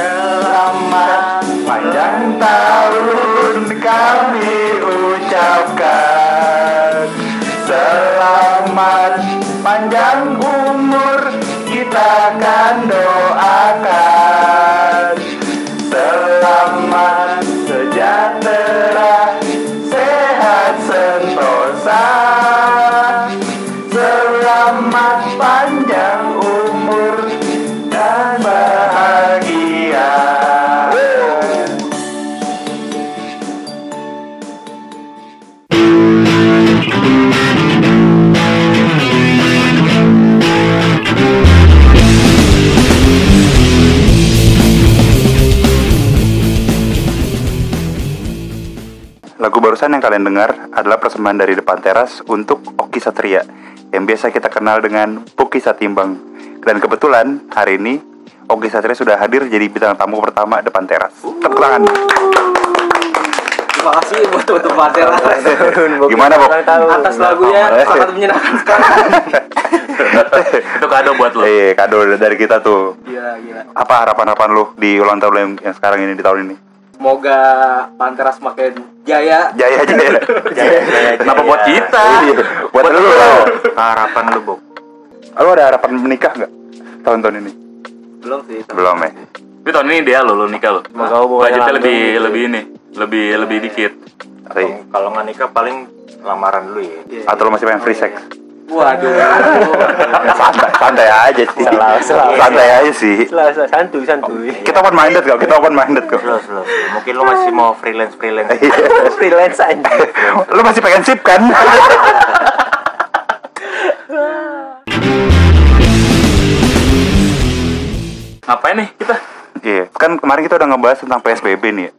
Selamat panjang tahun kami barusan yang kalian dengar adalah persembahan dari depan teras untuk Oki Satria yang biasa kita kenal dengan Puki Satimbang. Dan kebetulan hari ini Oki Satria sudah hadir jadi bintang tamu pertama depan teras. Tepuk tangan. Terima kasih buat untuk Patera Gimana, Bob? atas lagunya sangat menyenangkan sekali. itu kado buat lo Eh, kado dari kita tuh. Gila, gila. Apa harapan-harapan lu di ulang tahun yang sekarang ini di tahun ini? Semoga Pantera semakin jaya. Jaya jaya. Iya, kenapa buat kita Iya, buat lu. harapan lu Bob Lu ada harapan menikah nggak tahun-tahun ini? Belum sih. Belum ya. tapi tahun ini dia lo lo nikah lo Semoga budgetnya lebih gitu. lebih ini lebih lebih dikit Tapi, Kalau nggak nikah paling lamaran dulu ya. atau lu masih pengen free sex? Waduh. santai, santai aja sih. Salah, salah. Santai aja sih. Setelah setelah santuy santuy. Kita open minded kok, kita open minded kok. Slow slow. Mungkin lu masih mau freelance freelance. freelance aja. Lu masih pengen sip kan? ngapain nih kita Iya, kan kemarin kita udah ngebahas tentang PSBB nih. ya.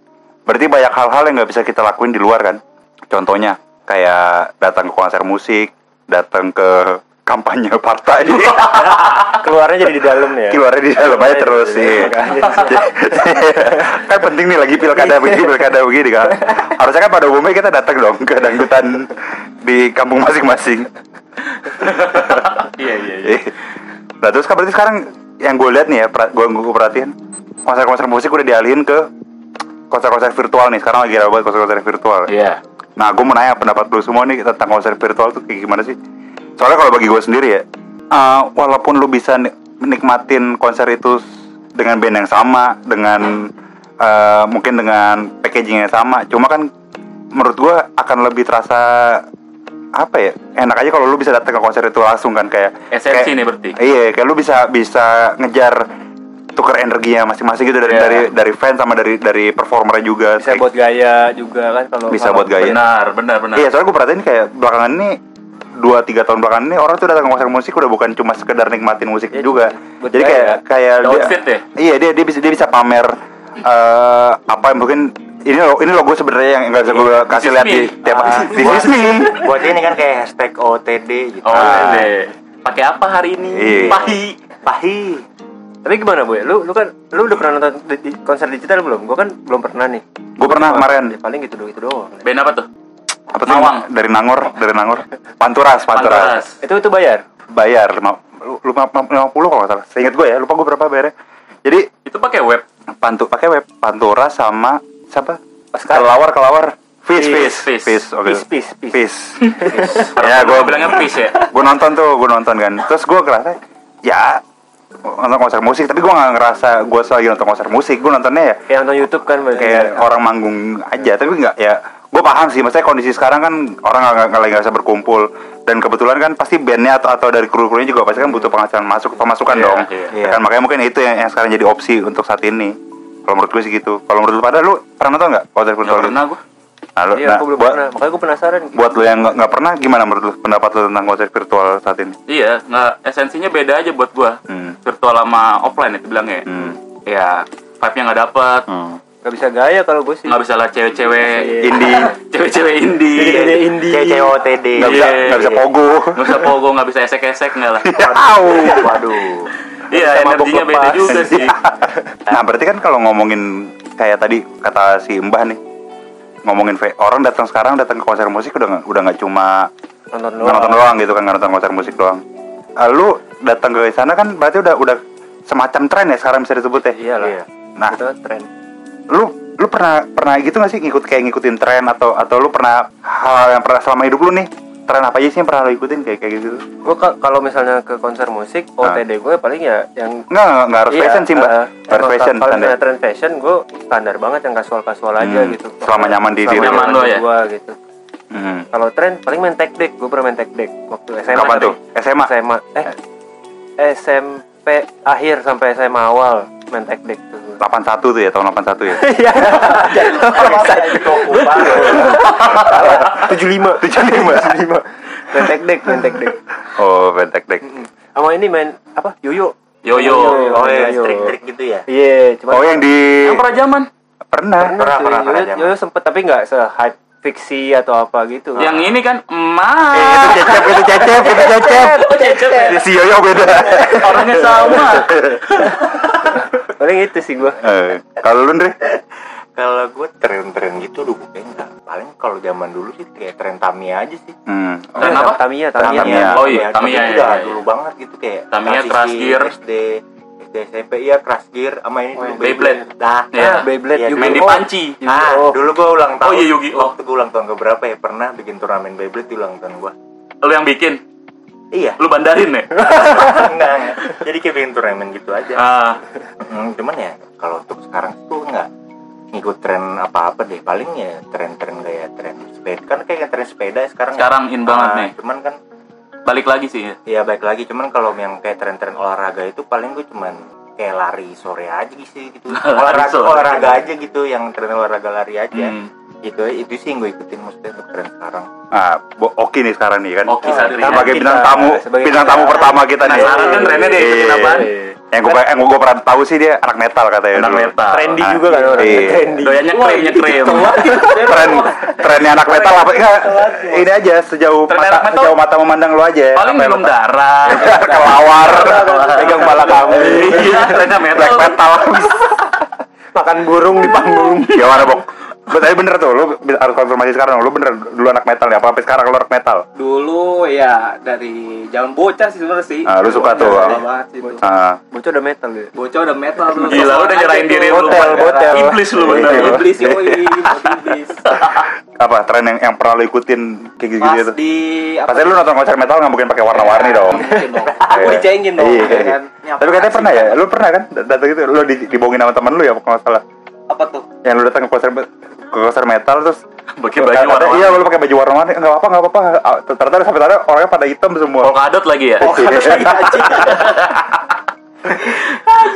Berarti banyak hal-hal yang nggak bisa kita lakuin di luar kan? Contohnya kayak datang ke konser musik, datang ke kampanye partai. Keluarnya jadi di dalam ya. keluarnya di dalam aja terus sih. kan penting nih lagi pilkada begini, pilkada begini kan. Harusnya kan pada umumnya kita datang dong ke dangdutan di kampung masing-masing. iya iya iya Nah terus kan berarti sekarang yang gue lihat nih ya, gue gue perhatiin konser-konser musik udah dialihin ke konser-konser virtual nih. Sekarang lagi ada banget konser-konser virtual. iya Nah gue mau nanya pendapat lu semua nih tentang konser virtual tuh kayak gimana sih? Soalnya kalau bagi gue sendiri ya, eh, walaupun lu bisa ni- menikmatin konser itu dengan band yang sama, dengan eh, mungkin dengan packaging yang sama, cuma kan menurut gue akan lebih terasa apa ya enak aja kalau lu bisa datang ke konser itu langsung kan kayak Esensi kayak- nih berarti. iya kayak lu bisa bisa ngejar tuker energinya masing-masing gitu dari Iya. dari dari fans sama dari dari performer juga Bisa Kayak- buat gaya juga kan kalau Bisa kalau- buat gaya. benar benar benar Iya, soalnya gue perhatiin kayak belakangan ini dua tiga tahun belakangan ini orang tuh datang ke konser musik udah bukan cuma sekedar nikmatin musik Iya, juga. Jadi gaya. kayak kayak Ada outfit ya? Iya, dia dia bisa dia bisa pamer eh apa yang mungkin ini lo ini logo sebenarnya yang nggak bisa gue kasih lihat di tiap Ah. di is me. Buat ini kan kayak hashtag OTD gitu. oh Ah. deh pakai apa hari ini Iya. pahi Pahi. Tapi gimana boy? Lu lu kan lu udah pernah nonton di, di konser digital belum? Gua kan belum pernah nih. Gue pernah kemarin Ya, paling gitu doang itu doang. band apa tuh apa tuh Mawang. dari Nangor dari Nangor Panturas Panturas, Panturas. Itu itu bayar. bayar lima lima lima puluh kalau nggak salah. Seingat gue ya lupa gue berapa bayarnya. Jadi itu pakai web pantu pakai web Pantura sama siapa? Oscar. Kelawar kelawar. Fish, Fish, fish, fish. oke. Fish, fish, fish. Fish. ya gue gue bilangnya fish ya gue nonton tuh, gue nonton kan. Terus gue ngerasa, ya nonton konser musik, tapi gue gak ngerasa gue lagi nonton konser musik. Gue nontonnya ya Kayak nonton YouTube kan berarti. kayak orang manggung aja, tapi nggak ya. Gue paham sih, maksudnya kondisi sekarang kan orang nggak lagi nggak bisa berkumpul dan kebetulan kan pasti bandnya atau atau dari kru-krunya juga pasti kan butuh penghasilan masuk pemasukan Iya, dong. iya. Ya kan makanya mungkin itu yang, yang sekarang jadi opsi untuk saat ini. Kalau menurut gue sih gitu. Kalau menurut lu pada lu pernah nonton nggak konser pernah gue Nah, lu- Iya, nah, aku belum buat, pernah. Makanya gue penasaran. buat lu yang nggak nggak pernah gimana menurut lu pendapat lu tentang konser virtual saat ini? iya nggak esensinya beda aja buat gue Hmm. virtual sama offline itu bilangnya Hmm. ya vibe nya nggak dapet Hmm. Gak bisa gaya kalau gue sih. nggak bisa lah cewek-cewek Iya. Indie. cewek-cewek indie Jadi indie. CC OTD. Nggak bisa nggak bisa pogo. nggak bisa pogo nggak bisa esek-esek nggak lah Au. Waduh. iya energinya beda juga sih Nah berarti kan kalau ngomongin kayak tadi kata si Mbah nih ngomongin orang datang sekarang datang ke konser musik udah nggak udah nggak cuma Nonton nggak nonton doang gitu kan nonton konser musik doang. Ah, Lu datang ke sana kan berarti udah udah semacam tren ya sekarang bisa disebut ya. Iyalah. Iya. Nah. gitu tren lu lu pernah pernah gitu gak sih ngikut kayak ngikutin tren atau atau lu pernah hal yang pernah selama hidup lu nih tren apa aja sih yang pernah lu ikutin kayak kayak gitu gue kalau misalnya ke konser musik Ah. OTD gue paling ya yang nggak nggak, nggak harus Iya, fashion sih mbak Nggak harus fashion Kalau misalnya trend fashion, gue standar banget yang kasual kasual aja Hmm, gitu. selama nyaman di diri. Nyaman lo ya? Gua gitu. Hmm. Kalau tren paling main tech deck, gue pernah main tech deck waktu SMA. Kapan tuh? SMA? SMA. Eh, SMP akhir sampai SMA awal main deck tuh. 81 tuh ya tahun 81 ya Iya. Tujuh lima. Tujuh lima. Main tech deck, main tech deck. oh pentek dek Sama ini main apa? Yoyo. Yo-yo. Oh ya, Yo. trik-trik gitu ya. Iya, cuma oh yang di Yang pernah zaman. pernah Pernah, pernah, pernah Yoyo, sempet tapi nggak se hype fiksi atau apa gitu. Yang ini kan emas. Eh, itu cecep itu cecep itu cecep Oh, cecep ya? si Yoyo beda Orangnya sama. paling itu sih gua. Eh, kalau lu Ndre Kalau gue tren-tren gitu dulu gue enggak. Paling kalau zaman dulu sih kayak tren Tamiya aja sih. hmm. Tren apa? Tamiya, Tamiya. Tamiya. Oh iya, Tamiya, udah iya, iya. dulu banget gitu kayak Tamiya, Gear. SD SD SMP iya Crash Gear sama ini dulu Beyblade. Nah, Iya. Beyblade, Iya, Yu-Gi-Oh. Main di panci. Ah, Yu-Gi-Oh. dulu gue ulang tahun. Oh iya, Yu-Gi-Oh. Waktu gue ulang tahun ke berapa ya pernah bikin turnamen Beyblade di ulang tahun gue. Lu yang bikin. Iya. Lu bandarin ya? enggak, enggak. Jadi kayak bikin turnamen gitu aja. Ah, Hmm, cuman ya kalau untuk sekarang tuh enggak ngikut tren apa-apa deh. Paling ya tren-tren kayak tren sepeda. Kan kayak tren sepeda ya sekarang. Sekarang in banget Ah, nih. Cuman kan balik lagi sih ya. ya baik lagi. Cuman kalau yang kayak tren-tren olahraga itu paling gue cuman kayak lari sore aja sih gitu. Olahraga sore. olahraga aja gitu yang tren olahraga lari aja. Hmm. Gitu itu sih yang gue ikutin maksudnya untuk tren sekarang. ah bo- Oki nih sekarang nih kan Oki Satria. sebagai bintang tamu sebagai bintang tamu pertama kita nih Penasaran kan trennya dia ikutin Iya. apaan? Yang gue yang gue pernah tahu sih dia anak metal katanya Anak dulu. metal. Trendy Ah, juga kan orang. iya. Trendy. Doyannya Wah, krim, itu nyekrim. tren trennya anak metal apa enggak ini aja sejauh Tren mata metal? sejauh mata memandang lu aja Paling minum darah. kelawar pegang bala kamu Iya, trennya black metal. metal Makan burung di panggung. gimana bok Lu tadi bener tuh, lu harus konfirmasi sekarang Lu bener dulu anak metal ya, apa sampai sekarang lu anak metal? Dulu ya dari zaman bocah sih sebenarnya sih. Ah, lu suka tuh, Suka ah. Ah, Bocah udah metal gitu. Bocah udah metal dulu. Gila, lu udah nyerahin diri lu. Botel, botel. Iblis lu bener. Iblis yoi, iblis. apa tren yang, yang pernah lu ikutin kayak gitu Pas gitu? di apa? Pasti lu nonton konser metal nggak mungkin pakai warna-warni dong. Aku Iya. dicengin dong. Iya, ya kan. Tapi katanya pernah ya? Lu pernah kan? Datang gitu, lu di, dibohongin sama temen lu ya kalau salah. Apa tuh? Yang lu datang ke konser ke konser metal terus Pakai baju warna-warni. Iya, lu pakai baju warna-warni. Enggak apa-apa, enggak apa-apa. Ah, Ternyata sampai tadi orangnya pada hitam semua. Polkadot lagi ya? Oh,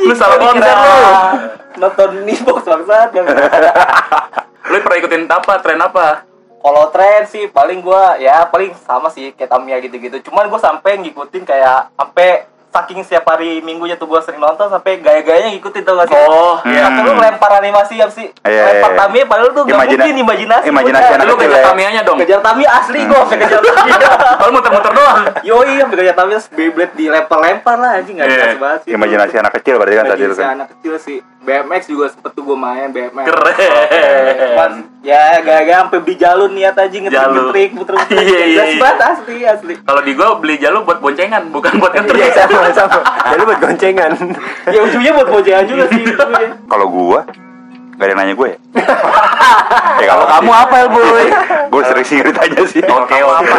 Lu salah konser lu. Nonton nih box bangsat. Lu pernah ikutin apa? Tren apa? Kalau tren sih paling gua ya paling sama sih kayak Tamiya gitu-gitu. Cuman gua sampai ngikutin kayak sampai saking setiap hari minggunya tuh gua sering nonton sampai gaya-gayanya ngikutin tau gak sih? Oh, iya. hmm. lu lempar animasi apa sih? Iya, lempar iya. Tamiya padahal tuh gak Imajina- mungkin imajinasi. imajinasi gua. anak Lu kecil kejar ya. Tamiya dong. Kejar Tamiya asli gua sampai kejar Tamiya. Kalau muter-muter doang. Yoi, sampai kejar Tamiya Beyblade dilempar-lempar lah anjing gak Iya. jelas banget sih. Imajinasi anak kecil berarti kan tadi Imajinasi kan. anak kecil sih. BMX juga sempet tuh gua main BMX. Keren. Cuman ya gaya-gaya sampai beli jalur niat aja Jalur. ngetrik-ngetrik muter-muter. Iya, iya, Jelas iya. banget asli asli. Kalau di gua beli jalur buat boncengan, bukan buat Iya ngetrik. sama sama. Jadi buat goncengan. Ya ujungnya buat bocehan juga sih itu ya. Kalau gua Gak ada yang nanya gue ya? ya kalau Kamu apa ya, Boy? Gue sering sih ditanya sih Oke, oke.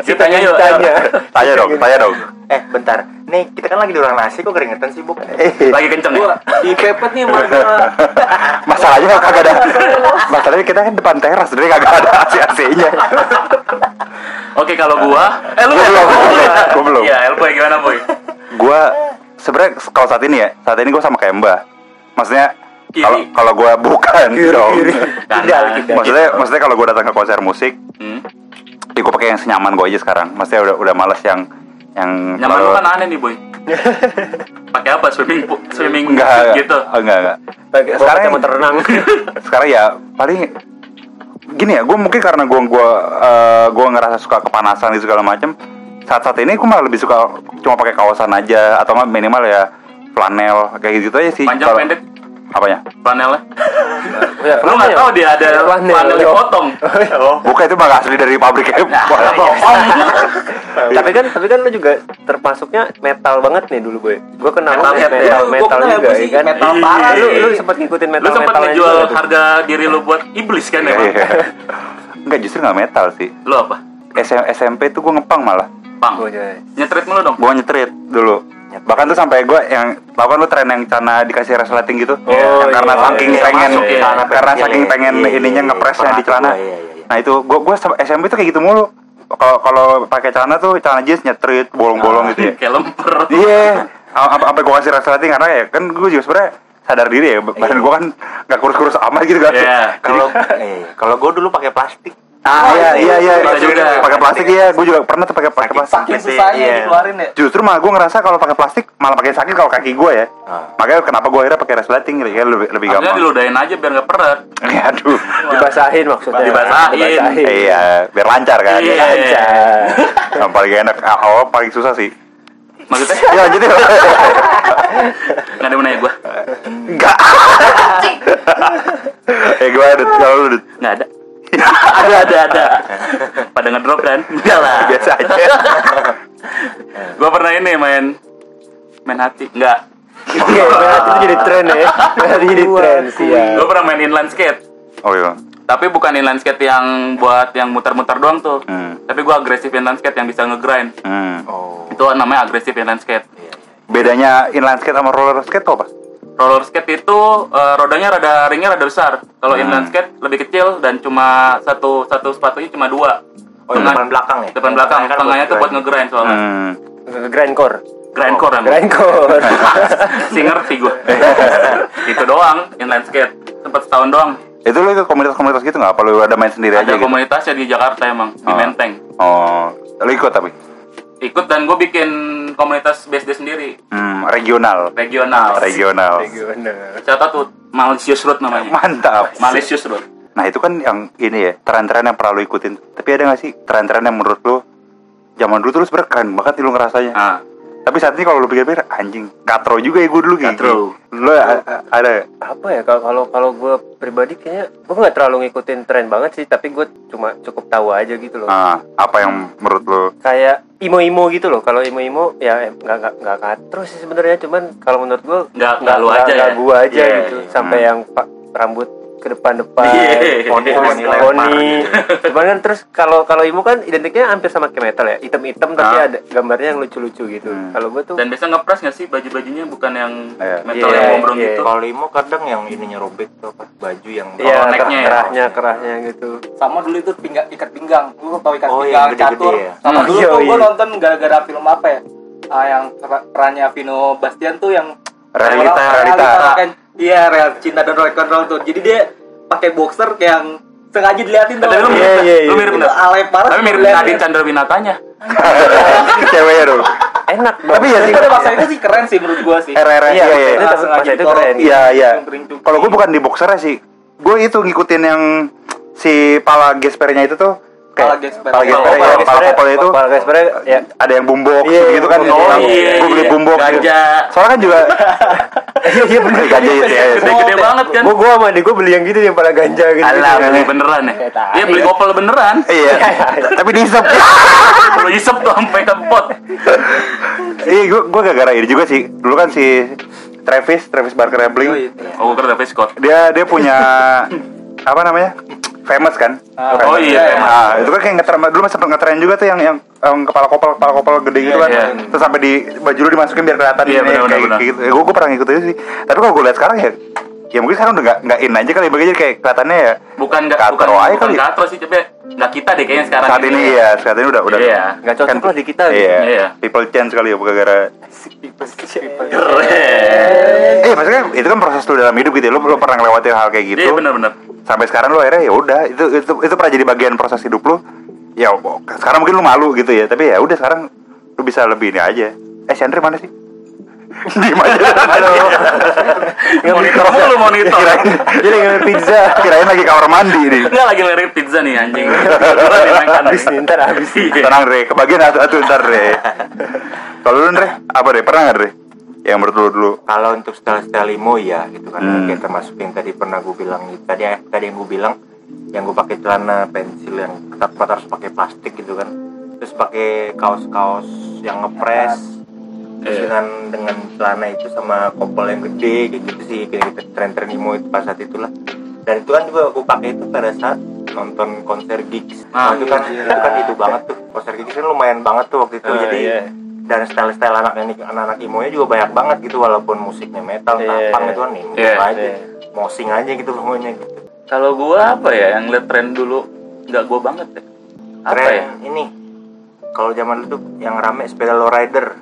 Ditanya yuk. Ditanya. Tanya dong, tanya dong Eh, bentar. Nih, kita kan lagi di orang nasi kok keringetan sih, Bu? Lagi kenceng Gua ya? dipepet nih warga. Masalahnya kagak ada Masalahnya kita kan depan teras Jadi kagak ada AC-AC-nya Oke, kalau gua, eh lu Gua belum, gua belum, gua. Iya, El Boy gimana, Boy? Gue sebenarnya kalau saat ini ya Saat ini gue sama kayak Mbah Maksudnya Kiri. kalau kalau gue bukan dong Kanan. Maksudnya maksudnya kalau gue datang ke konser musik Hmm. Ya gue pakai yang senyaman gue aja sekarang Maksudnya udah udah males yang yang Nyaman lu kan aneh nih, Boy. Pakai apa? Swimming pool, swimming enggak gitu. enggak, enggak enggak Pakai Sekarang sekarang mau renang. sekarang ya paling gini ya gue mungkin karena gue gua eh, gua ngerasa suka kepanasan gitu segala macam saat saat ini gue malah lebih suka cuma pakai kaosan aja atau minimal ya flanel kayak gitu aja sih Panjang Kalau- pendek. Apanya? Flanelnya. Ya, Lu nggak tahu dia ada Flanel. flanel dipotong. Oh. Bukan itu mah nggak asli dari pabrik ya. tapi kan tapi kan lu juga termasuknya metal banget nih dulu gue. Gue kenal Metal lu metal, ya. Gua metal kenal juga ya kan. metal Iya. parah lu sih. lu sempat ngikutin metal Lu sempat ngejual harga diri lu buat iblis kan emang? Iya. Enggak justru nggak metal sih. Lu apa? SM- SMP tuh gue ngepang malah. Pang. Iya. Nyetrit mulu dong. Gue nyetrit dulu. Bahkan tuh sampai gue yang tau kan lu tren yang celana dikasih resleting gitu. Oh, Yang karena iya, saking iya, pengen masuk ya. karena Celana saking pengen iya, iya, ininya iya. ngepresnya Pernah di celana. iya, iya, iya. Nah itu gue gue SMP tuh kayak gitu mulu. Kalau kalau pakai celana tuh celana jeans nyetrit bolong-bolong gitu ya. Kayak lemper. Iya. Apa apa gue kasih resleting karena ya kan gue juga sebenarnya sadar diri ya badan gue kan nggak kurus-kurus amat gitu kan. Iya. Kalau eh, kalau gue dulu pakai plastik. Ah iya iya iya. Bisa juga. Pakai plastik iya, gue juga pernah tuh pakai pakai plastik. Saking susahnya iya. dikeluarin ya. Justru malah gue ngerasa kalau pakai plastik malah pakai sakit kalau kaki gue ya. Ah. Makanya kenapa gue akhirnya pakai resleting gitu ya lebih lebih Maksudnya gampang. diludahin aja biar nggak peret. Iya, Aduh. Dibasahin maksudnya. Dibasahin. Iya, biar lancar kan. Iya. Lancar. Yang paling enak ah, awal paling susah sih. Maksudnya Ya jadi nggak ada menanya gue. enggak. eh gue ada kalau lu. Nggak ada. Ada ada ada. Pada ngedrop kan? Enggak lah. biasa aja. Gue pernah ini main main hati. Enggak. Iya, berarti itu jadi tren ya. Berarti jadi tren sih ya. Gue pernah main inline skate. Oh iya. Tapi bukan inline skate yang buat yang muter-muter doang tuh. Hmm. Tapi gue agresif inline skate yang bisa ngegrind. Hmm. Oh. Itu namanya agresif inline skate. Bedanya inline skate sama roller skate tuh apa? Roller skate itu eh, rodanya rada ringnya rada besar. Kalau Hmm. inline skate lebih kecil dan cuma satu satu sepatunya cuma dua. Oh, yang depan belakang ya? Depan belakang. Kan Tengahnya tuh buat grind. ngegrind soalnya. Hmm. Grindcore. Grindcore emang. Grindcore. si ngerti gue. itu doang inline skate. Sempat setahun doang. Itu lu ikut komunitas-komunitas gitu nggak? Apa lu ada main sendiri aja Ada gitu? komunitasnya di Jakarta emang di Oh. Menteng. Oh, lu ikut tapi? Ikut dan gue bikin komunitas BSD sendiri Hmm, regional. regional. Regional. Gimana? Catat tuh Malicious Road namanya. Mantap. Malicious Road. Nah itu kan yang ini ya tren-tren yang pernah lu ikutin. Tapi ada gak sih tren-tren yang menurut lu zaman dulu tuh lu sebenernya keren banget nih lu ngerasanya. Ah, Tapi saat ini kalau lu pikir-pikir anjing katro juga ya gue dulu kayak Katro. gitu. Lu ada apa ya kalau kalau kalau gue pribadi kayaknya gue nggak terlalu ngikutin tren banget sih tapi gue cuma cukup tahu aja gitu loh ah, apa yang menurut lu? kayak imo-imo gitu loh kalau imo-imo ya nggak nggak nggak katro sih sebenarnya cuman kalau menurut gue Nggak- nggak lu aja ya? gue aja Iya, gitu iya. sampai Hmm. yang pak rambut ke depan-depan Iya. Poni poni cuman kan terus kalau kalau imo kan identiknya hampir sama kayak metal ya hitam-hitam tapi Ah. ada gambarnya yang lucu-lucu gitu Hmm. kalau gue tuh dan biasa ngepres nggak sih baju-bajunya bukan yang Iya. metal Iya, yang gombrong iya. gitu. Kalau limo kadang yang ininya robek tuh apa? Baju yang Iya, Oh, necknya ya? kerahnya kerahnya gitu. sama dulu itu pinggang ikat pinggang lu tau ikat Oh, pinggang yang gede-gede catur ya? sama Hmm. dulu Iya, tuh gue iya. nonton gara-gara film apa ya Ah, yang per- perannya Vino Bastian tuh yang Realita, orang- realita. Iya real cinta dan rock and roll tuh jadi dia pakai boxer kayak yang sengaja diliatin tuh Tapi lu Iya, mirip, iya, lu iya. mirip alay parah Tapi mirip. Nadine Chandrawinatanya. Ceweknya dong. Enak dong. Tapi ya sih. Pada masa itu sih keren sih menurut gua sih RR Iya, iya iya. itu Langsung masa aja itu keren. Iya iya. Kalau gue bukan di boxernya sih, gue itu ngikutin yang si pala gespernya itu tuh Gesper. pala Oh, gesper pala ya, kopelnya itu Pala gesper ya ada yang boombox Iya, gitu kan. oh, iya, gue beli iya. gitu. Ganja. Soalnya kan juga iya iya bener ganja itu ya. Gede-gede banget kan. Gua gua sama dia gua beli yang gitu yang pada ganja gitu. Alah, beli beneran ya. Iya beli kopel beneran. Iya. Tapi dihisap. Lu isep tuh sampai ke pot. Iya, gue gue gara-gara ini juga sih. Dulu kan si Travis, Travis Barker Rampling, Oh, gue kira Travis Scott. dia dia punya apa namanya? Famous kan? Ah, Oh iya, famous. Nah, itu kan kayak ngetren dulu masih sempet ngetren juga tuh yang yang, yang kepala kopel kepala kopel gede gitu Iya, kan. iya. Terus sampai di baju lu dimasukin biar kelihatan Iya, ini benar, kayak, benar. kayak gitu. gue gue pernah ngikut itu sih. Tapi kalau gue lihat sekarang ya ya mungkin sekarang udah nggak nggak in aja kali bagi kayak kelihatannya ya Bukan nggak Katro bukan aja bukan kali. katro sih, tapi nggak kita deh kayaknya sekarang saat ini ya saat ini udah udah Iya. Nggak cocok lah di kita, iya, Iya. people change kali ya bukan gara Keren. eh maksudnya itu kan proses lu dalam hidup gitu ya lu, lu pernah ngelewatin hal kayak gitu Iya benar-benar. Sampai sekarang lu akhirnya ya udah itu itu itu pernah jadi bagian proses hidup lu. Ya sekarang mungkin lu malu gitu ya tapi ya udah sekarang lu bisa lebih ini aja. Eh Chandra mana sih? Diem aja. Monitor mulu monitor. Jadi ngambil pizza. kirain lagi kamar mandi nih Enggak lagi ngelirik pizza nih anjing. Habis nih, ntar habis. Iya. tenang Re. Kebagian satu satu ntar Re. Kalau lu Re apa Re? Pernah nggak Re Yang menurut lu dulu. kalau untuk style-style limo ya gitu kan Hmm. termasuk yang tadi pernah gue bilang tadi tadi yang gue bilang yang gue pakai celana pensil yang ketat harus pakai plastik gitu kan terus pakai kaos-kaos yang ngepres terus Iya. dengan dengan celana itu sama kopel yang gede kayak gitu sih kayak gitu, tren-tren limo itu pada saat itulah dan itu kan juga gue pakai itu pada saat nonton konser gigs Ah, nah, itu kan iya. itu kan itu banget tuh konser gigs kan lumayan banget tuh waktu itu Ah, jadi iya. Dan style-style anak anak-anak imonya juga banyak banget gitu walaupun musiknya metal Iya, tapang iya. itu kan imo Iya, aja iya. mosing aja gitu pokoknya gitu Kalau gua apa ya yang liat tren dulu nggak gua banget deh. Apa tren ya? ini kalau zaman dulu yang rame sepeda lowrider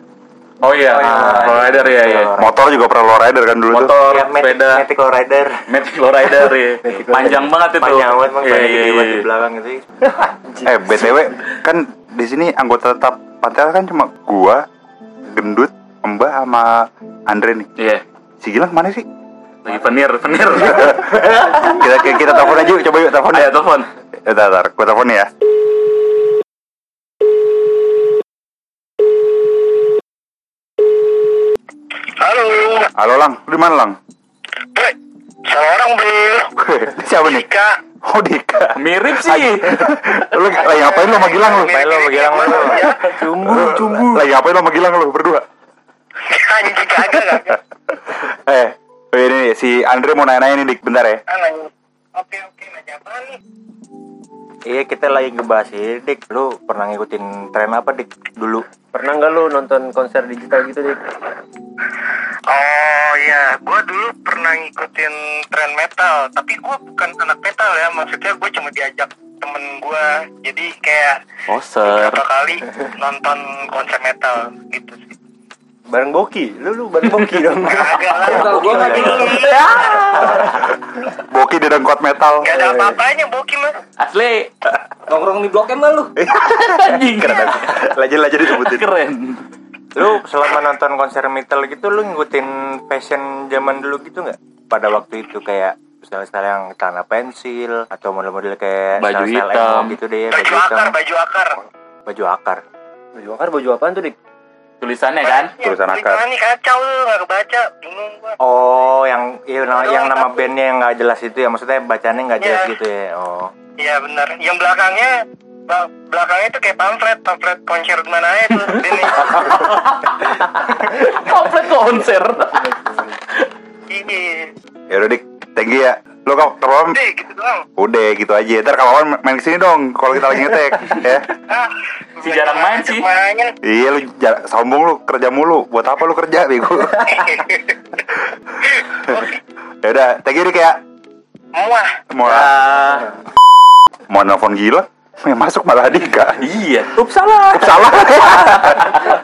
Oh iya, Ah, lowrider ya ya. Motor juga pernah lowrider kan dulu tuh. Motor, ya, Matic, sepeda, Matic lowrider Matic lowrider ya. Panjang banget itu. panjang banget bang Iya, banyak iya, gede banget iya. di belakang gitu Eh, BTW kan di sini anggota tetap Pantel kan cuma gua, Gendut, Mbak sama Andre nih. Iya. Si Gilang ke mana sih? Lagi penir, penir. kita kita, kita telepon aja yuk, coba yuk telepon Ayo ya. telepon. Ya, Bentar, bentar, gua telepon ya. Halo, Halo Lang, lu di mana Lang? Woi, salah orang bel. Siapa nih? Dika, Oh Dika. Mirip sih. lu lagi ngapain lu sama Gilang lu? Ngapain lu sama Gilang lu? Cumbu, cumbu. Lagi ngapain lu sama Gilang lu berdua? anjing kagak kagak. Eh, oh ini nih, si Andre mau nanya-nanya nih Dik, bentar ya. Ah. Oke oke, nanya apa nih? iya kita lagi ngebahas ini dik lu pernah ngikutin tren apa dik dulu Pernah nggak lu nonton konser digital gitu, Dik? Iya, gue dulu pernah ngikutin tren metal, tapi gue bukan anak metal ya, maksudnya gue cuma diajak temen gue, jadi kayak Poser. beberapa kali nonton konser metal gitu sih. Bareng Boki. Lu lu bareng Boki dong. Kagak lah, Kalau gua nggak Boki. gitu. Boki di dengkot metal. Gak ada apa-apanya Boki mah. Asli. Nongkrong di Blok M lah lu. Anjing. Lajin-lajin disebutin. Keren. Lu selama nonton konser metal gitu lu ngikutin fashion zaman dulu gitu nggak pada waktu itu kayak style-style yang celana pensil atau model-model kayak Baju style-style hitam. emo gitu deh Baju baju akar, hitam baju akar. baju akar Baju akar baju apaan tuh, Dik? Tulisannya kan? Ya, Tulisan akar. tulisannya nih kacau tuh, gak kebaca, bingung gua. oh yang iya, yang nama bandnya yang nggak jelas itu ya maksudnya bacanya nggak jelas Iya. gitu ya oh Iya benar. Yang belakangnya belakangnya itu kayak pamflet, pamflet konser di mana aja tuh. Ini. Komplit konser. Iya. Ya udah Dik, thank you ya. Lu kalau kapan Deh, gitu doang. udah gitu aja. Ntar kapan main ke sini dong kalau kita lagi ngetek ya. Ah, Si jarang main sih. Iya lu jar- sombong lu kerja mulu. Buat apa lu kerja bego? ya udah, thank you Dik ya. Muah. Mau mau nelfon gila? Yang masuk malah Dika. Iya. Ups salah. Salah.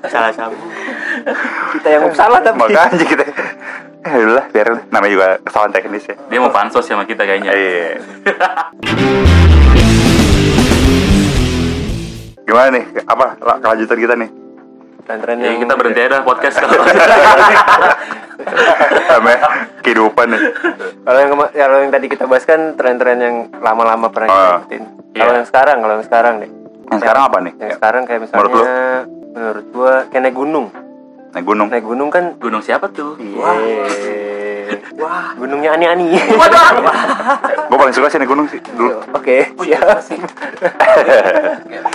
salah sambung Kita yang salah tapi. Makanya kita Ya udah, biarin namanya juga kesalahan teknis ya. Dia mau pansos sama kita kayaknya. Iya. Gimana nih? Apa la- kelanjutan kita nih? Tren-tren Ya yang kita berhenti aja dah podcast kalau. Sama kehidupan nih. Kalau yang kema- kalau yang tadi kita bahas kan tren-tren yang lama-lama pernah Ah. ngikutin. Kalau Iya. yang sekarang, kalau yang sekarang deh. Yang sekarang apa nih? Yang sekarang kayak misalnya Menurut lu? menurut gua kayak naik gunung. Naik gunung. Naik gunung kan Gunung siapa tuh? Wah. Gunungnya ani-ani. Gue paling suka sih naik gunung sih dulu. Oke, siap.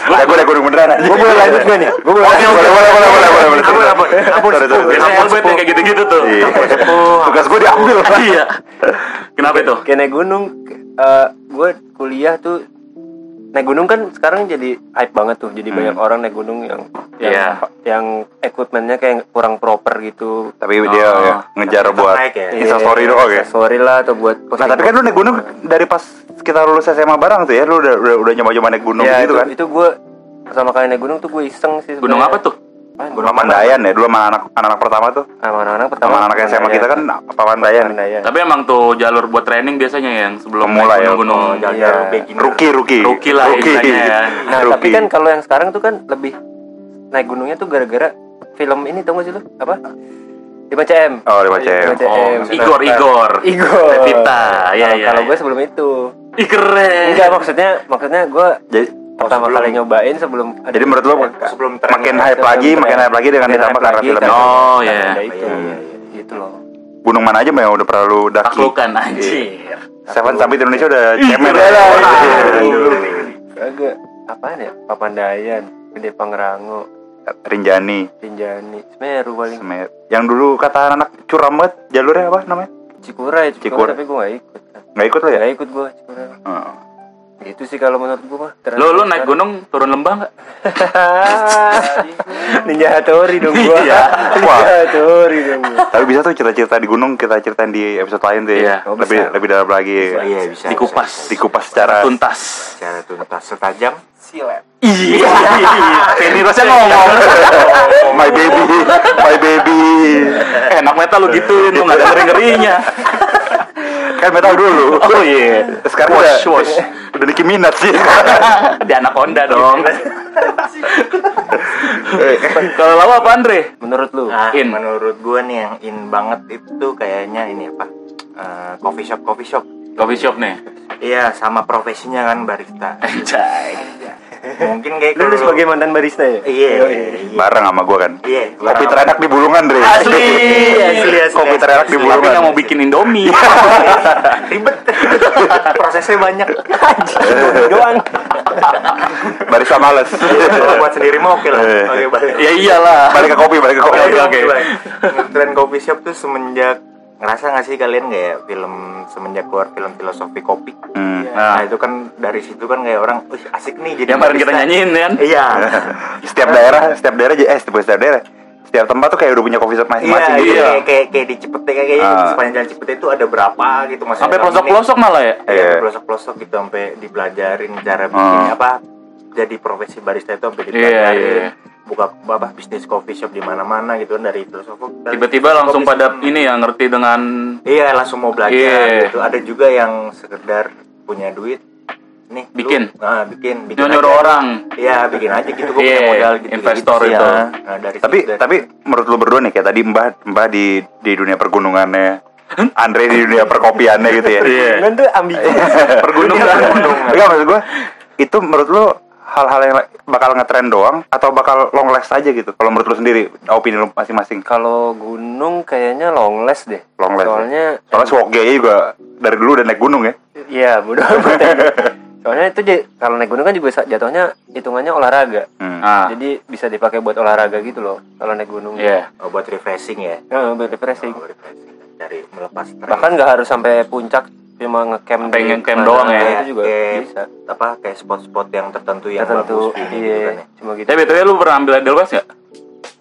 Eh, gue naik gunung beneran. Gue boleh lanjut gak nih? Gue boleh Boleh, lanjut. boleh, boleh, boleh, boleh, boleh. Ampun, ampun, ampun. Biasanya Albert yang kayak gitu-gitu tuh. Iya. Tugas gue diambil. Iya. Kenapa itu? Kayak naik gunung, eh gue kuliah tuh naik gunung kan sekarang jadi hype banget tuh. Jadi Hmm. banyak orang naik gunung yang yang, Iya. yang equipmentnya kayak kurang proper gitu. Tapi dia Oh. ya, ngejar buat Naik ya? Insta story doang ya. Sorry lah atau buat Nah tapi kan lu naik gunung dari pas kita lulus SMA bareng tuh ya Lu udah udah, udah nyoba-nyoba naik gunung ya, gitu itu, kan itu gue pertama kali naik gunung tuh gue iseng sih. Gunung sebenarnya. apa tuh? Ah, Gunung Papandayan ya dulu sama anak anak pertama tuh Sama anak-anak pertama. Sama anak SMA kita kan Papandayan. Tapi emang tuh jalur buat training biasanya yang sebelum Pemula naik ya. Oh, jalur Iya. beginner. Rookie rookie Rookie lah istilahnya ya. Nah, Rookie. tapi kan kalau yang sekarang tuh kan lebih naik gunungnya tuh gara-gara film ini tau gak sih lu? Apa? 5 cm. Oh 5 cm Oh, Igor, Igor. Igor. Levita, iya, Kalau- iya, Kalau iya. gue sebelum itu. Ih keren. Enggak maksudnya maksudnya gue Jadi pertama sebelum- kali nyobain sebelum ada Jadi menurut lo sebelum makin hype lagi, makin hype lagi dengan ditambah karena lagi film Oh, iya. ada itu Iya, iya, gitu loh Gunung mana aja yang udah pernah lu daki? Taklukan anjir. Seven Summit Indonesia udah cemen udah lah. agak apaan ya Papandayan Gede Pangrango Rinjani, Rinjani Semeru paling Semer. Yang dulu kata anak curam banget, jalurnya apa namanya? Cikuray Cikur. Cikuray tapi gue gak ikut Nggak ikut lo ya? Gak ikut gue Cikuray Oh. Gitu sih kalau menurut gue mah Lu lu naik gunung turun lembah enggak? Ninja Hattori dong gua Iya. Wah. Ninja Hattori dong gua Tapi bisa tuh cerita-cerita di gunung kita ceritain di episode lain tuh ya. Oh, lebih bisa. lebih dalam lagi. Iya bisa. Dikupas. Dikupas secara Tuntas. Secara tuntas setajam. Silet. Iya. Penny Rose ngomong. my baby, my baby. Enak meta lu gituin lu enggak ada ngeri-ngerinya. Kan metal dulu. Oh iya. Sekarang Wash, udah wash. udah Nicki Minaj sih. Di Anaconda dong. Kalau lawa apa Andre? Menurut lu Ah, In. menurut gue nih yang in banget itu kayaknya ini apa? Eh, coffee shop coffee shop. Coffee shop nih. Iya sama profesinya kan barista. Anjay. Mungkin kayak Lu, sebagai mantan barista ya? Iya. iya. Bareng sama gua kan. Iya. Kopi terenak di Bulungan, Dre. Asli. Asli, asli, Kopi terenak di asli. Tapi Bulungan. nggak mau bikin Indomie. ribet. Prosesnya banyak. Doang Barista males. Kalau buat sendiri mah oke lah. Eh. Oke balik. ya iyalah. Balik ke kopi, balik ke kopi. Oke, oke. Tren coffee shop tuh semenjak ngerasa nggak sih kalian kayak film semenjak keluar film filosofi kopi. Hmm. Nah, itu kan dari situ kan kayak orang, wih asik nih jadi Yang kemarin kita barista." nyanyiin kan. Iya. setiap daerah, setiap daerah eh setiap setiap daerah. Setiap tempat tuh kayak udah punya coffee shop Iya, masing-masing gitu. iya, kayak kayak kayak di Cipete kayak kayaknya Ah. di sepanjang jalan Cipete itu ada berapa gitu maksudnya. Sampai pelosok-pelosok malah ya. Iya, Iya. pelosok-pelosok gitu sampai dipelajarin cara bikin Ah. apa jadi profesi barista itu sampai Iya, dipelajarin. iya. Buka apa bisnis coffee shop di mana-mana gitu kan dari filosofi. Tiba-tiba langsung pada ini ya ngerti dengan Iya, langsung mau belajar Iya. gitu. Ada juga yang sekedar punya duit nih lu- Bikin. nah bikin bikin nyuruh aja. orang. Iya, bikin aja gitu gue Iya, punya modal gitu. investor gitu itu. ya. Nah, dari Tapi situ, dari- tapi menurut lu berdua nih kayak tadi Mbah Mbah di di dunia pergunungannya, Andre di dunia perkopiannya gitu ya. Iya. Kan tuh ambigu Pergunungan. Enggak maksud gue itu menurut lu hal-hal yang bakal ngetren doang atau bakal long last aja gitu kalau menurut lu sendiri opini lu masing-masing Kalau gunung kayaknya long last deh long last ya? Soalnya soalnya Swoge juga dari dulu udah naik gunung ya Iya amat ya. Soalnya itu kalau naik gunung kan juga jatuhnya hitungannya olahraga hmm. Ah, Jadi bisa dipakai buat olahraga gitu loh Kalau naik gunung iya. oh, buat refreshing ya. Ya, buat refreshing Oh, refreshing. Dari melepas stres. Bahkan nggak harus sampai puncak Cuma ngecamp di ngecamp doang ya. Itu juga Kayak- bisa apa kayak spot-spot yang tertentu yang Tertentu bagus gini Iya gitu kan ya. Cuma gitu Tapi btw lu pernah ambil Edelweiss nggak?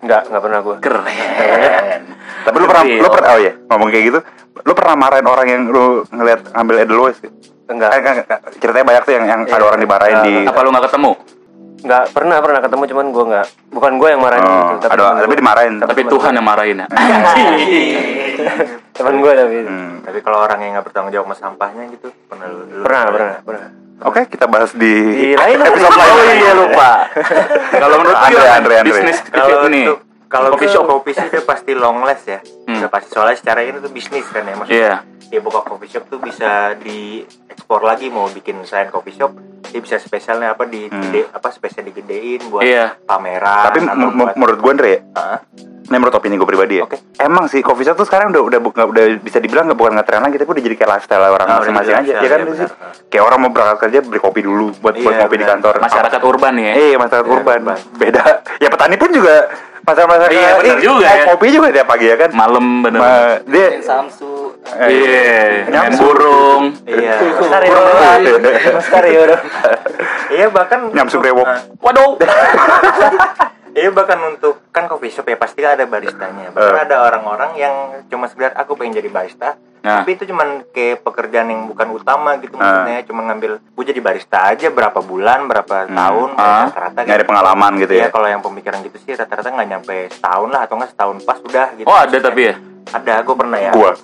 Nggak, nggak pernah gue Keren. tapi lu pernah lu pernah oh ya ngomong kayak gitu lu pernah marahin orang yang lu ngeliat ngambil Edelweiss Enggak kan, kan, kan, ceritanya banyak tuh yang yang Iya. ada orang dimarahin di Apa lu nggak ketemu? Nggak pernah pernah ketemu cuman gue nggak Bukan gue yang marahin Oh, gitu ada temen tapi dimarahin Tapi Tuhan yang marahin ya. Temen gue tapi Hmm. Tapi kalau orang yang nggak bertanggung jawab sama sampahnya gitu, pernah lu, lu- Pernah, pernah, pernah Oke, kita bahas di Di lain episode lain. Oh iya lupa Kalau menurut Andre? Andre, Andre. bisnis Kalau ini untuk kalau coffee shop. kopi sih udah pasti long last ya. Hmm. Udah pasti soalnya secara ini tuh bisnis kan ya maksudnya. Iya. Dia buka coffee shop tuh bisa diekspor lagi mau bikin selain coffee shop dia bisa spesialnya apa di Hmm. gede- apa spesial digedein buat Iya. pameran Tapi atau m- m- buat- menurut gue Andre ya, menurut opini gue pribadi ya. Oke. Emang sih coffee shop tuh sekarang udah udah nggak- udah bisa dibilang nggak bukan ngetren lagi, tapi udah jadi kayak lifestyle orang udah masing-masing aja, ya kan iya, sih. Kayak orang mau berangkat kerja beli kopi dulu buat buat Iya, kopi di benar. kantor. Masyarakat urban ya. Eh, masyarakat Iya, urban. urban. Beda. Ya petani pun juga masyarakat Iya, benar eh, juga ya. Kopi juga tiap pagi ya kan. Malam bener. Ma- dia Samsu. eh, Iya, Nyamsu. burung. Iya. Karyo Mas Karyo dong Iya bahkan Nyamsu untuk- brewok. Waduh. Iya bahkan untuk kan coffee shop ya pasti ada baristanya. Bahkan Eh. ada orang-orang yang cuma sekedar aku pengen jadi barista. Nah. Tapi itu cuman kayak pekerjaan yang bukan utama gitu Ah. maksudnya cuma ngambil gue jadi barista aja berapa bulan berapa Hmm. tahun Ah. rata-rata Nyari pengalaman gitu ya. Iya kalau yang pemikiran gitu sih rata-rata nggak nyampe setahun lah atau nggak setahun pas udah gitu. Oh ada tapi ya. Ada gue pernah ya. Gua.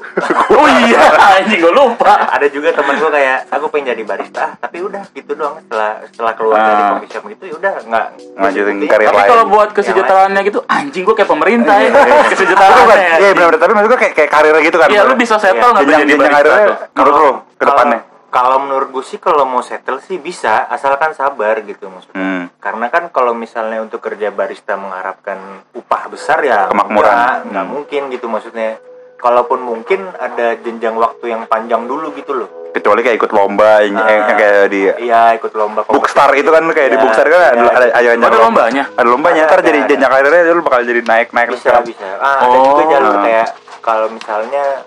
Oh iya, anjing gue lupa. Ada juga temen gue kayak aku pengen jadi barista tapi udah gitu doang setelah setelah keluar dari Ah. coffee shop gitu ya udah nggak Lanjutin karir Tapi lain. kalau buat kesejahteraannya gitu, anjing gue kayak pemerintah ya. Kesejahteraannya. Iya benar tapi maksud gue kayak kayak karirnya gitu kan. Iya, lu bisa settle Iya. nggak jadi barista karirnya menurut lu ke depannya. Kalau- menurut gue sih kalau mau settle sih bisa asalkan sabar gitu maksudnya Hmm. karena kan kalau misalnya untuk kerja barista mengharapkan upah besar ya Kemakmuran. nggak, Hmm. mungkin gitu maksudnya kalaupun mungkin ada jenjang waktu yang panjang dulu gitu loh Kecuali kayak ikut lomba yang, Ah. yang kayak di iya ikut lomba Bookstar itu kan kayak di Ya, Bookstar kan ada ya. ada ada, Oh, ada lombanya? Ada lombanya. Ada, Ntar jadi ada. jenjang karirnya lu bakal jadi naik naik bisa bisa ah ada Oh. juga jalur kayak kalau misalnya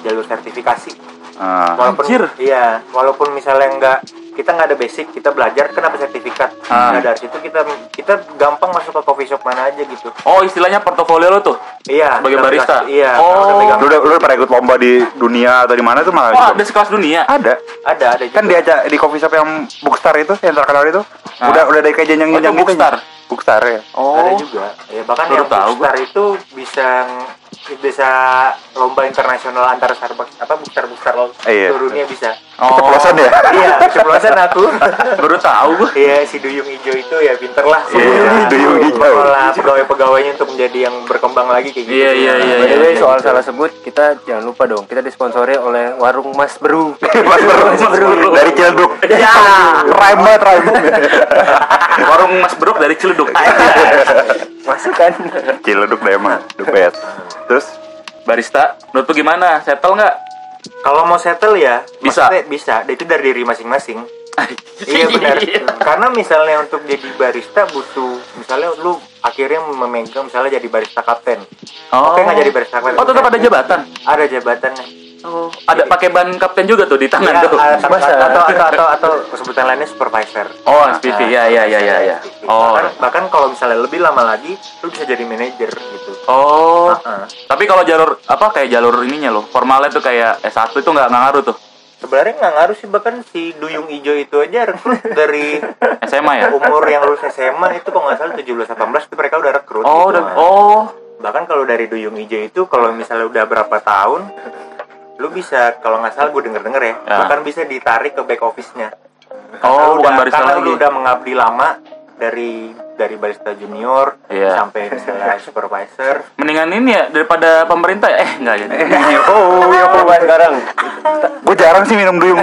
jalur sertifikasi Ah. walaupun Anjir. iya walaupun misalnya nggak kita nggak ada basic kita belajar kenapa sertifikat Ah. nah dari situ kita kita gampang masuk ke coffee shop mana aja gitu Oh, istilahnya portofolio lo tuh. iya Sebagai barista? dikasih- iya Oh. udah. Lu udah lu udah pernah ikut lomba di dunia atau di mana tuh malah? Oh, gitu? ada sekelas dunia. Ada. ada ada juga. Kan diajak di coffee shop yang Bookstar itu yang terkenal itu. Ah. Udah udah dari kayak jenjang Oh, gitu. Bookstar? Bookstar ya. Oh. ada juga ya bahkan Baru yang tahu Bookstar itu bisa bisa lomba internasional antar Starbucks apa Bookstar Bookstar lo Iya. seluruh dunia bisa Oh. Keceplosan ya? iya keceplosan aku Baru tahu. Iya si Duyung Ijo itu ya pinter lah Iya, Duyung Ijo. Mengolah pegawai-pegawainya untuk menjadi yang berkembang lagi kayak gitu Iya, iya, iya. By the way, soal salah sebut, kita jangan lupa dong, kita disponsori oleh warung Mas Beru. Mas Bro. Mas Bro. Dari Ciledug. Ya. Rhyme banget rhyme. Warung Mas Brok dari Ciledug. Masuk kan? Ciledug deh emang. The best. Terus Barista, menurut lu gimana? Settle nggak? Kalau mau settle ya Bisa. bisa Itu dari diri masing-masing Iya benar Karena misalnya untuk jadi barista butuh Misalnya lu akhirnya memegang Misalnya jadi barista kapten Oh. Oke nggak jadi barista kapten Oh, tetap ada jabatan. Ada jabatannya Oh, ada pakai ban kapten juga tuh di tangan Ya, tuh. atau, atau, atau, atau, atau sebutan lainnya supervisor Oh, SPV. Ya, ya, ya, ya, ya. Oh. bahkan, bahkan kalau misalnya lebih lama lagi lu bisa jadi manajer gitu Oh. Tapi kalau jalur apa kayak jalur ininya loh, formalnya tuh kayak S1 itu nggak nggak ngaruh tuh. sebenarnya nggak ngaruh sih bahkan si Duyung Ijo itu aja rekrut dari SMA ya? umur yang lulus SMA itu kalau nggak salah 17 18 itu mereka udah rekrut Oh, gitu. udah oh. bahkan kalau dari Duyung Ijo itu kalau misalnya udah berapa tahun lu bisa kalau nggak salah gue denger denger ya, Ya. bahkan bisa ditarik ke back office-nya Oh, Lu bukan udah- barista karena lagi. lu udah mengabdi lama dari dari barista junior Iya. sampai misalnya supervisor Mendingan ini ya daripada pemerintah ya. Eh, enggak ya. oh, ya Apa bahas sekarang? Gue jarang sih minum duyung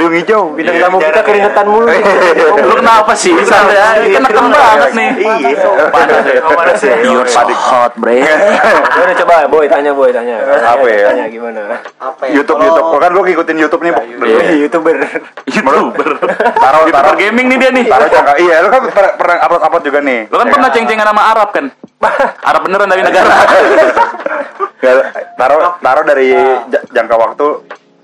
duyung hijau. Bintang Iya, tamu kita jarang ya. keringetan mulu. Lu kenapa sih? Santai aja. Kan neken banget nih. iya panas ya oh, panas ya You're so hot, bre. Ya udah coba, boy tanya, boy tanya. Apa ya? Tanya gimana? apa ya? YouTube YouTube. Kan lu ngikutin YouTube nih. Iya. Youtuber. YouTuber. Taruh taruh gaming nih dia nih. taruh jangka. Iya, lu kan pernah, pernah upload upload juga nih. Lu kan Ya pernah ceng-cengan sama Arab kan? Arab beneran dari negara. Ya, taruh taruh dari ja- jangka waktu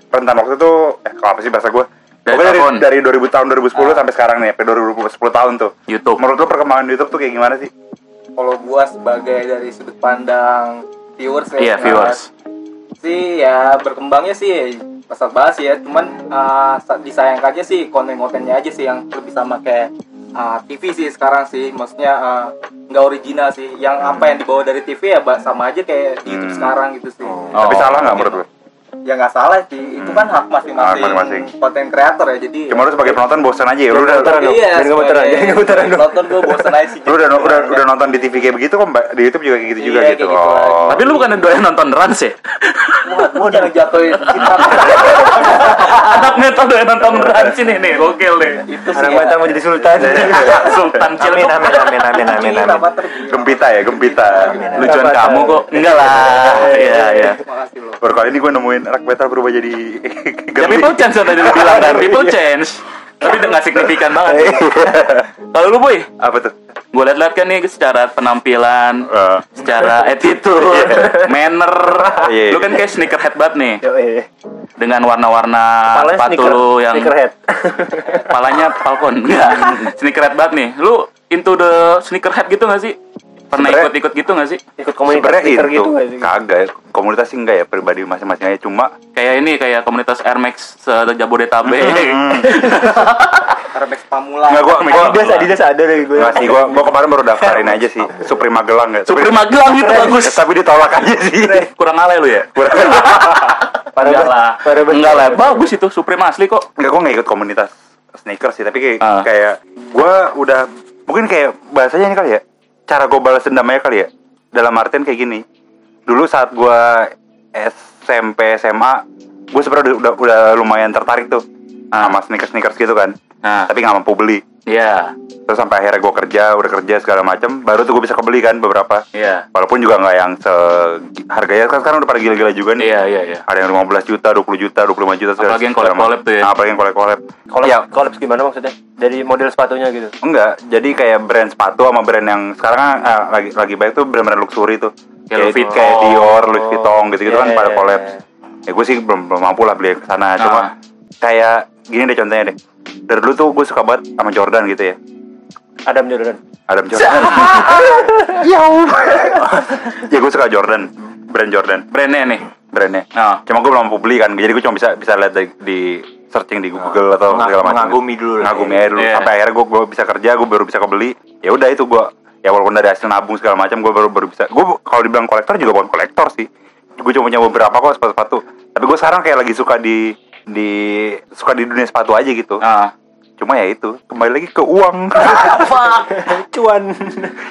rentan waktu itu eh kalau apa sih bahasa gue Dari Pokoknya dari, tahun. dari 2000 tahun 2010 sampai sekarang nih, sampai 2010 tahun tuh. YouTube. Menurut lu perkembangan YouTube tuh kayak gimana sih? kalau gua sebagai dari sudut pandang viewers ya Iya, viewers. sih ya berkembangnya sih pesat banget sih ya cuman uh, sa- disayangkannya sih konten-kontennya aja sih yang lebih sama kayak uh, TV sih sekarang sih maksudnya uh, nggak original sih yang apa yang dibawa dari TV ya sama aja kayak di YouTube Hmm. sekarang gitu sih Tapi Oh, salah nggak menurut lu? Ya nggak salah sih itu kan hak Hak masing-masing. konten kreator ya jadi Cuma lu sebagai penonton bosan aja ya. Lu udah Jangan dong. iya Jangan gemeteran, jangan gemeteran dong. nonton gue bosan aja sih lu udah udah udah nonton di TV kayak begitu kok Mbak? di YouTube juga kayak gitu juga Iya, gitu. kayak gitu. Oh. Tapi lu bukan doyan nonton Rans ya? Wah, gue udah ngejatuhin cinta Anak metal doyan nonton Rans ini nih, gokil nih. itu sih Anak ya. mantan mau jadi sultan. Sultan amin amin amin amin amin amin. Gempita ya, gempita. Lucuan kamu kok. Enggak lah. Iya, iya. Loh. Baru kali ini gue nemuin anak metal berubah jadi Ya people change tadi lu bilang kan, people change. Tapi udah gak signifikan banget. Kalau lu boy, Apa tuh? gue liat-liat kan nih secara penampilan, Eh, secara attitude, manner. Iya. Lu kan kayak sneakerhead banget nih. Yo. Dengan warna-warna sepatu sneaker- lu yang sneakerhead. kepalanya Falcon. Enggak. sneakerhead banget nih. Lu into the sneakerhead gitu gak sih? Pernah ikut-ikut gitu gak sih? Ikut komunitas sneaker itu gitu nggak sih? kagak ya. Komunitas sih enggak ya pribadi masing-masing aja cuma Kayak ini kayak komunitas Air Max se-Jabodetabek. Rebex Pamula. Enggak gua gua Adidas, Adidas ada deh gue. Enggak sih, gua gua kemarin baru daftarin aja sih. Supreme Magelang ya. Supri Magelang gitu bagus. Tapi ditolak aja sih. Kurang alay lu ya? Parah Enggak lah. Enggak lah. Bagus itu Supreme asli kok. Enggak, gua nggak ikut komunitas sneakers sih, tapi kayak Ah. kayak gua udah mungkin kayak bahasanya ini kali ya. Cara gua balas dendam aja kali ya. Dalam artian kayak gini. Dulu saat gua SMP SMA, gue sebenarnya udah, udah lumayan tertarik tuh Ah. sama sneakers sneakers gitu kan Nah, tapi nggak mampu beli iya, terus sampai akhirnya gue kerja udah kerja segala macam baru tuh gue bisa kebeli kan beberapa iya, walaupun juga nggak yang se harganya kan sekarang udah pada gila-gila juga nih iya, iya, iya. ada yang 15 juta 20 juta 25 juta segala- Apalagi yang macam. tuh ya. Nah, apalagi yang collab Collab, ya collab gimana maksudnya? Dari model sepatunya gitu. enggak jadi kayak brand sepatu sama brand yang sekarang kan, eh, lagi lagi baik tuh brand-brand luxury tuh Kayak Louis Vuitton. kayak Dior, Louis Vuitton gitu-gitu kan Yeah. pada collab ya gue sih belum belum mampu lah beli ke sana cuma Ah. Kayak gini deh contohnya deh. Dari dulu tuh gue suka banget sama Jordan gitu ya. Adam Jordan. Adam Jordan. Ya gue suka Jordan. Brand Jordan. Brandnya nih. brandnya. Ah. cuma gue belum beli kan. Jadi gue cuma bisa bisa lihat di, di searching di Google atau Mengag- segala macam. mengagumi dulu lah. mengagumi aja dulu. Iya. sampai akhirnya gue gue bisa kerja gue baru bisa kebeli. Ya udah itu gue ya walaupun dari hasil nabung segala macam gue baru baru bisa. Gue kalau dibilang kolektor juga bukan kolektor sih. Gue cuma punya beberapa kok sepatu sepatu tapi gue sekarang kayak lagi suka di di suka di dunia sepatu aja gitu Ah. cuma ya itu kembali lagi ke uang Cuan.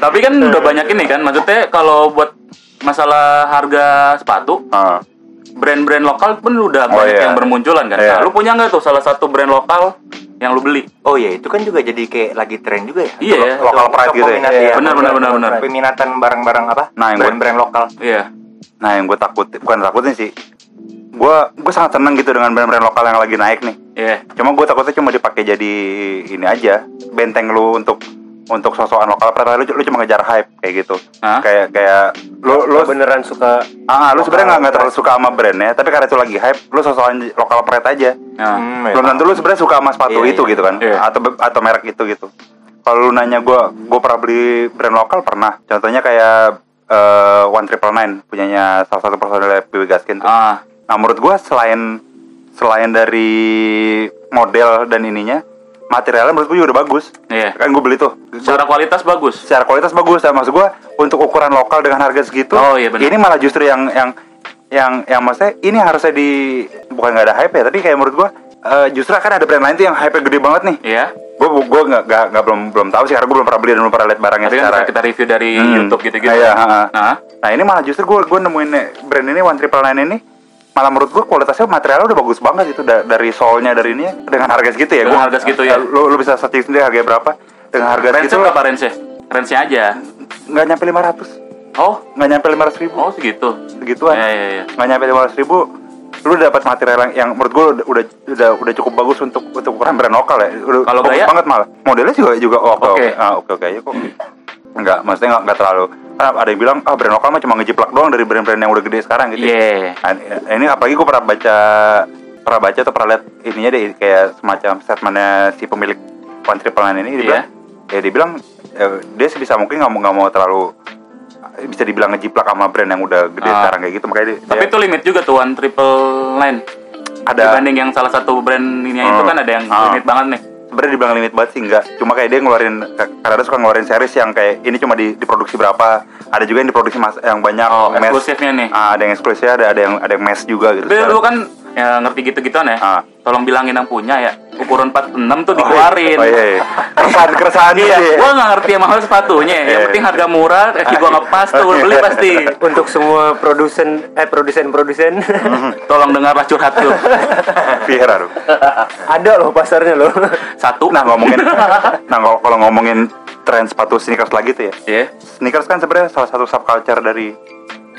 Tapi kan udah banyak ini kan, maksudnya kalau buat masalah harga sepatu, Ah. brand-brand lokal pun udah Oh, banyak iya. yang bermunculan kan. Iya. Nah, lu punya nggak tuh salah satu brand lokal yang lu beli? Oh iya itu kan juga jadi kayak lagi tren juga ya. Iya ya. Lo- lokal pride gitu ya? Iya, benar, benar, benar, benar. Peminatan barang-barang apa? Nah, yang brand-brand lokal. Iya. Nah yang gue takut bukan takutin sih gue gue sangat seneng gitu dengan brand-brand lokal yang lagi naik nih Iya. cuma gue takutnya cuma dipakai jadi ini aja benteng lu untuk untuk sosokan lokal padahal lu, lu cuma ngejar hype kayak gitu Hah? kayak kayak lu lu beneran suka ah lu sebenarnya nggak terlalu suka sama brandnya tapi karena itu lagi hype lu sosokan lokal pride aja Nah, Hmm, ya. belum tentu lu sebenarnya suka sama sepatu Iya, itu iya. gitu kan Iya. atau atau merek itu gitu kalau lu nanya gue gue pernah beli brand lokal pernah contohnya kayak eh, One Triple Nine punyanya salah satu personil PW Gaskin tuh. ah, Nah menurut gua selain selain dari model dan ininya materialnya menurut gua juga udah bagus. Iya. Kan gue beli tuh. secara kualitas bagus. Secara kualitas bagus. Nah, maksud gua untuk ukuran lokal dengan harga segitu. Oh, iya benar. Ini malah justru yang yang yang yang maksudnya ini harusnya di bukan nggak ada hype ya, tapi kayak menurut gua eh, justru kan ada brand lain tuh yang hype gede banget nih. Iya. Gue gue nggak nggak nggak belum belum tahu sih karena gue belum pernah beli dan belum pernah lihat barangnya Tapi kan secara bisa kita review dari Hmm. YouTube gitu-gitu. Nah, iya. Nah, Nah ini malah justru gue gue nemuin brand ini One Triple Nine ini malah menurut gue kualitasnya materialnya udah bagus banget itu da- dari solnya dari ini dengan harga segitu ya Dengan gua- harga segitu ya. lu, lu bisa searching sendiri harganya berapa dengan harga range segitu berapa range-nya? Range-nya aja. nggak nyampe 500 Oh, nggak nyampe 500 ribu oh segitu. segituan Iya, iya, iya. nggak nyampe 500 ribu lu dapat material yang, yang menurut gue udah, udah udah cukup bagus untuk untuk ukuran brand lokal ya udah Kalau bagus gaya? banget malah modelnya juga juga oke Oke. oke ah, oke kok Enggak, maksudnya nggak nggak terlalu ah, ada yang bilang ah brand lokal mah cuma ngejiplak doang dari brand-brand yang udah gede sekarang gitu ya. Iya. Nah, ini apalagi gue pernah baca pernah baca atau pernah lihat ininya deh kayak semacam statementnya si pemilik One Triple Nine ini dia bilang ya dia bilang eh, dia sebisa mungkin nggak mau nggak mau terlalu bisa dibilang ngejiplak sama brand yang udah gede Ah. sekarang kayak gitu makanya dia, Tapi dia itu limit juga tuh One Triple Nine. ada Dibanding yang salah satu brand ini itu Hmm. kan ada yang Ah. limit banget nih. Sebenarnya dibilang limit banget sih enggak cuma kayak dia ngeluarin karena dia suka ngeluarin series yang kayak ini cuma di, diproduksi berapa. Ada juga yang diproduksi mas yang banyak Oh, eksklusifnya nih. Ah, ada yang eksklusif ada ada yang ada yang mass juga gitu. Tapi lu kan ya ngerti gitu-gituan ya. Ah. Tolong bilangin yang punya ya. Ukuran 46 tuh dikeluarin. oh iya, iya. keresahan keresahan Iya, sih gua nggak ngerti emang harus sepatunya. Yang Iya. penting harga murah, kaki gua ngepas tuh gua beli pasti. untuk semua produsen eh produsen produsen Tolong dengarlah curhat tuh. Tuh. ada loh pasarnya loh. Satu. Nah ngomongin, nah kalau kalau ngomongin tren sepatu sneakers lagi tuh ya, Iya. sneakers kan sebenarnya salah satu subculture dari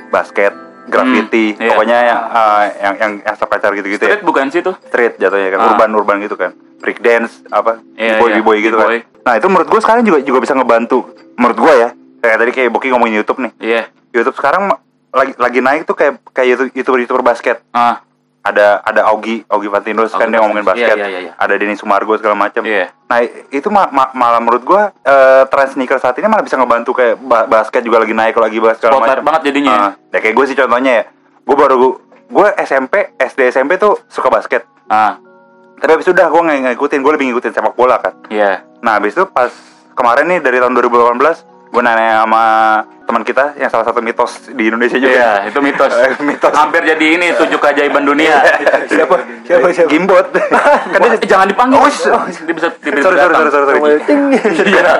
basket, graffiti, Hmm, iya. pokoknya yang, uh, yang yang yang subculture gitu-gitu ya, Street bukan sih tuh? street jatuhnya kan, Ah. urban urban gitu kan, break dance apa, Iya, boy iya, boy gitu B-boy. kan. Nah itu menurut gue sekarang juga juga bisa ngebantu, menurut gue ya, kayak tadi kayak Boki ngomongin YouTube nih, Iya. YouTube sekarang lagi lagi naik tuh kayak kayak youtuber youtuber basket, Ah, ada ada Augie Augie Fantinus kan dia ngomongin basket Iya, iya, iya. ada Denny Sumargo segala macam Iya. nah itu ma- ma- malah menurut gua eh, tren sneaker saat ini malah bisa ngebantu kayak ba- basket juga lagi naik lagi basket segala macam banget jadinya ya? Ah, ya kayak gue sih contohnya ya gue baru gue SMP SD SMP tuh suka basket ah, tapi habis itu udah gue nggak ngikutin gue lebih ngikutin sepak bola kan iya. nah habis itu pas kemarin nih dari tahun 2018 gue nanya sama teman kita yang salah satu mitos di Indonesia juga Iya, itu mitos. Mitos Hampir jadi ini tujuh keajaiban dunia. siapa siapa siapa Gimbot kan dia jangan dipanggil. dia bisa dia bisa sorry sorry sorry sorry, sorry. Iya.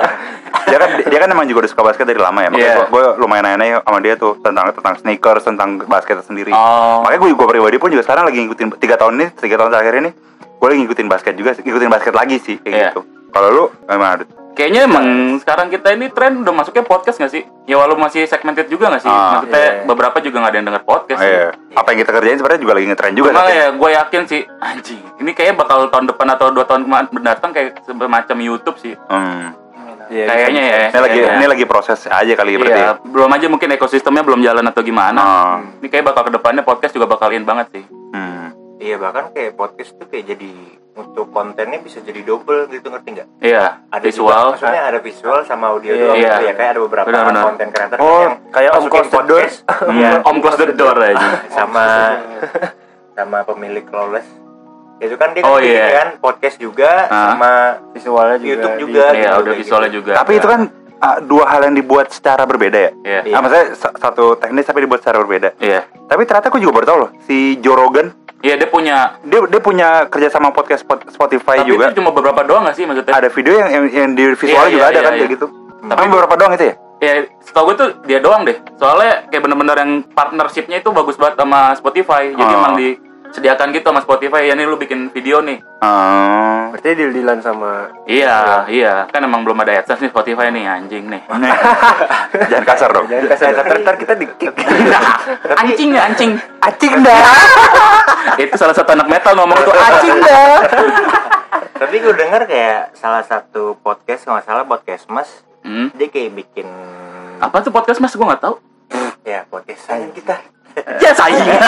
dia kan dia kan emang juga udah suka basket dari lama ya makanya Iya. gue lumayan nanya sama dia tuh tentang tentang sneakers tentang basket sendiri Oh. makanya gue gue pribadi pun juga sekarang lagi ngikutin tiga tahun ini tiga tahun terakhir ini gue lagi ngikutin basket juga ngikutin basket lagi sih kayak Iya. gitu kalau lu gimana? Kayaknya emang sekarang kita ini tren udah masuknya podcast gak sih? Ya walau masih segmented juga gak sih? Ah, Maksudnya iya. beberapa juga gak ada yang denger podcast Oh, sih. iya. apa yang kita kerjain sebenarnya juga lagi ngetren juga Cuma ya gue yakin sih anjing ini kayaknya bakal tahun depan atau dua tahun mendatang kayak semacam YouTube sih Hmm. Iya, kayaknya ya ini lagi Kayaknya. ini lagi proses aja kali ya berarti Iya, belum aja mungkin ekosistemnya belum jalan atau gimana Ah. ini kayak bakal ke depannya podcast juga bakal in banget sih Hmm. Iya bahkan kayak podcast tuh kayak jadi untuk kontennya bisa jadi double gitu ngerti nggak? iya Ada visual juga, maksudnya ada visual sama audio Iya, doang iya. gitu ya kayak ada beberapa Benar-benar. konten kreator Oh, yang kayak Om Close the Door. podcast, Iya. om close the door aja sama sama pemilik lawless itu kan dia Oh, kan bikin iya. kan podcast juga Ah. sama visualnya juga YouTube di- juga. iya gitu, udah visualnya gitu. juga tapi itu kan ah, dua hal yang dibuat secara berbeda ya? Iya. Iya. Ah, maksudnya sa- satu teknis tapi dibuat secara berbeda. Iya. Tapi ternyata aku juga baru tahu loh si Joe Rogan. Iya dia punya dia dia punya kerja sama podcast Spot- Spotify tapi juga. itu cuma beberapa doang gak sih maksudnya? Ada video yang yang, yang di visualnya Iya, juga iya, ada iya, kan iya. kayak gitu. Tapi- tapi beberapa doang itu ya? Ya setahu gue tuh dia doang deh. Soalnya kayak bener-bener yang partnershipnya itu bagus banget sama Spotify. Jadi Oh. emang disediakan gitu sama Spotify. Ya nih lu bikin video nih. Hmm. Berarti deal-dealan sama iya iya. Kan emang belum ada AdSense nih Spotify nih anjing nih. Jangan kasar dong. Jangan kasar. Ntar, ntar kita di kick. anjing ya anjing. Acing dah. Itu salah satu anak metal ngomong tuh anjing dah. Tapi gue denger kayak salah satu podcast kalau nggak salah podcast mas hmm. dia kayak bikin apa tuh podcast mas gue nggak tahu. Ya podcast sayang kita ya saingan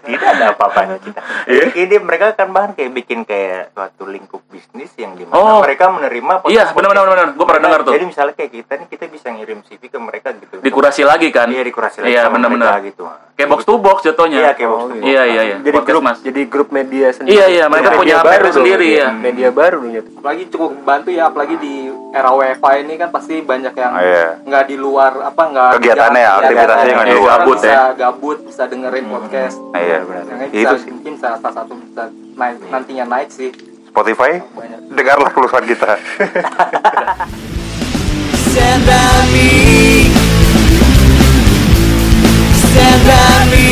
tidak ada apa-apanya kita. Iya. Jadi dia mereka kan bahkan kayak bikin kayak suatu lingkup bisnis yang di mana Oh. mereka menerima iya benar benar benar gue pernah dengar tuh Jadi misalnya kayak kita nih kita bisa ngirim CV ke mereka gitu. dikurasi lagi kan Iya dikurasi lagi iya sama benar-benar mereka gitu. kayak box to box jatuhnya Iya kayak box to box. iya iya iya Jadi Podcast grup mas jadi grup media sendiri. Iya, iya, mereka Media punya baru media sendiri, ya. Media baru ya. apalagi cukup bantu ya apalagi di era WFA ini kan pasti banyak yang oh, iya. nggak di luar apa nggak kegiatannya ya aktivitasnya nggak di luar gabut ya. bisa ya gabut bisa dengerin hmm. podcast. Nah, iya benar iya, itu mungkin salah, satu bisa naik, iya. nantinya naik sih. Spotify? Dengarlah keluhan kita. Stand me. Stand me.